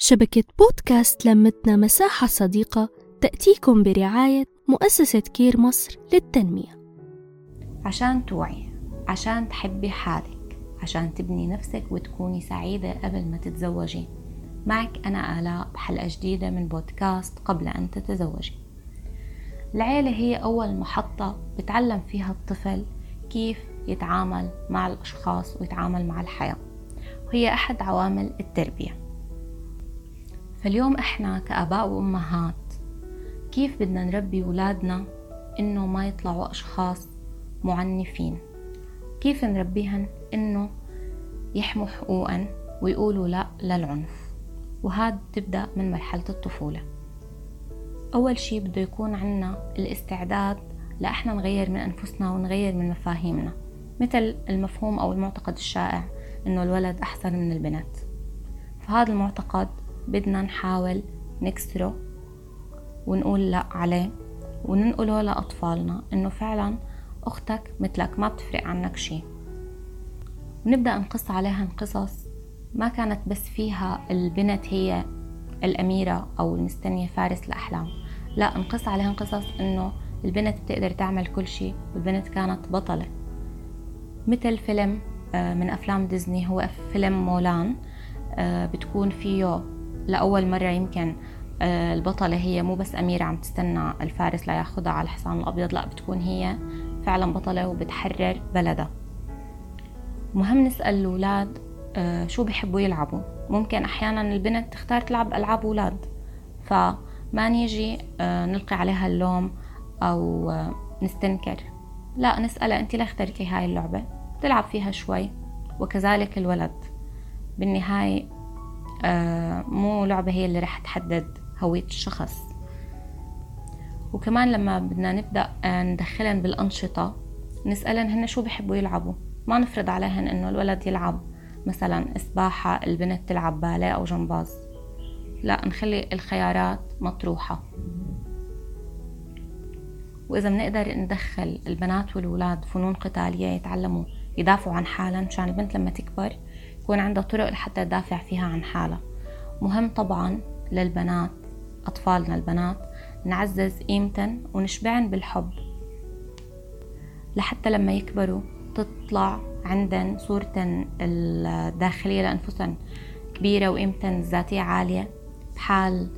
شبكة بودكاست لمتنا مساحة صديقة تأتيكم برعاية مؤسسة كير مصر للتنمية. عشان توعي عشان تحبي حالك عشان تبني نفسك وتكوني سعيدة قبل ما تتزوجي. معك أنا آلاء بحلقة جديدة من بودكاست قبل أن تتزوجي. العيلة هي أول محطة بتعلم فيها الطفل كيف يتعامل مع الأشخاص ويتعامل مع الحياة. وهي أحد عوامل التربية. فاليوم إحنا كآباء وأمهات كيف بدنا نربي ولادنا إنه ما يطلعوا أشخاص معنفين؟ كيف نربيهن إنه يحموا حقوقا ويقولوا لا للعنف؟ وهذا تبدأ من مرحلة الطفولة. أول شي بده يكون عنا الاستعداد لإحنا نغير من أنفسنا ونغير من مفاهيمنا مثل المفهوم أو المعتقد الشائع إنه الولد أحسن من البنت. فهذا المعتقد بدنا نحاول نكسره ونقول لا عليه وننقله لأطفالنا إنه فعلا أختك مثلك ما بتفرق عنك شي ونبدأ نقص عليها قصص ما كانت بس فيها البنت هي الأميرة أو المستنية فارس الأحلام. لا نقص عليها قصص إنه البنت بتقدر تعمل كل شي والبنت كانت بطلة. مثل فيلم آه، من أفلام ديزني هو فيلم مولان آه، بتكون فيه لأول مرة يمكن آه، البطلة هي مو بس أميرة عم تستنى الفارس لياخدها على الحصان الأبيض لا بتكون هي فعلا بطلة وبتحرر بلدها. مهم نسأل الأولاد آه، شو بيحبوا يلعبوا؟ ممكن أحيانا البنت تختار تلعب ألعاب أولاد فما نيجي آه، نلقي عليها اللوم أو نستنكر. لا نسألها أنت ليه اخترتي هاي اللعبة تلعب فيها شوي وكذلك الولد. بالنهاية مو لعبة هي اللي رح تحدد هوية الشخص. وكمان لما بدنا نبدأ آه، ندخلن بالأنشطة نسألن هن شو بحبوا يلعبوا. ما نفرض عليهن إنه الولد يلعب مثلا سباحة البنت تلعب باليه أو جمباز. لا نخلي الخيارات مطروحة. وإذا بنقدر ندخل البنات والولاد فنون قتالية يتعلموا يدافعوا عن حالهم مشان البنت لما تكبر يكون عندها طرق لحتى تدافع فيها عن حالها مهم طبعا للبنات أطفالنا البنات نعزز قيمتن ونشبعن بالحب. لحتى لما يكبروا تطلع عندن صورتن الداخلية لأنفسهم كبيرة وقيمتن الذاتية عالية بحال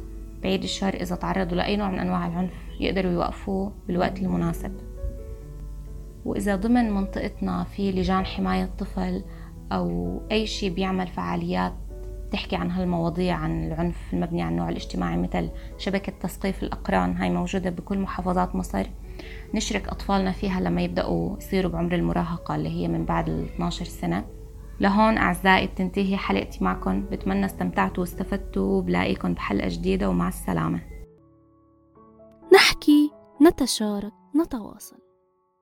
بعيد الشر إذا تعرضوا لأي نوع من أنواع العنف يقدروا يوقفوه بالوقت المناسب. وإذا ضمن منطقتنا في لجان حماية طفل أو أي شيء بيعمل فعاليات تحكي عن هالمواضيع عن العنف المبني على النوع الاجتماعي مثل شبكة تثقيف الأقران هاي موجودة بكل محافظات مصر. نشرك أطفالنا فيها لما يبدأوا يصيروا بعمر المراهقة اللي هي من بعد ال 12 سنة. لهون أعزائي بتنتهي حلقتي معكم. بتمنى استمتعتوا واستفدتوا. وبلاقيكم بحلقة جديدة ومع السلامة. نحكي نتشارك نتواصل.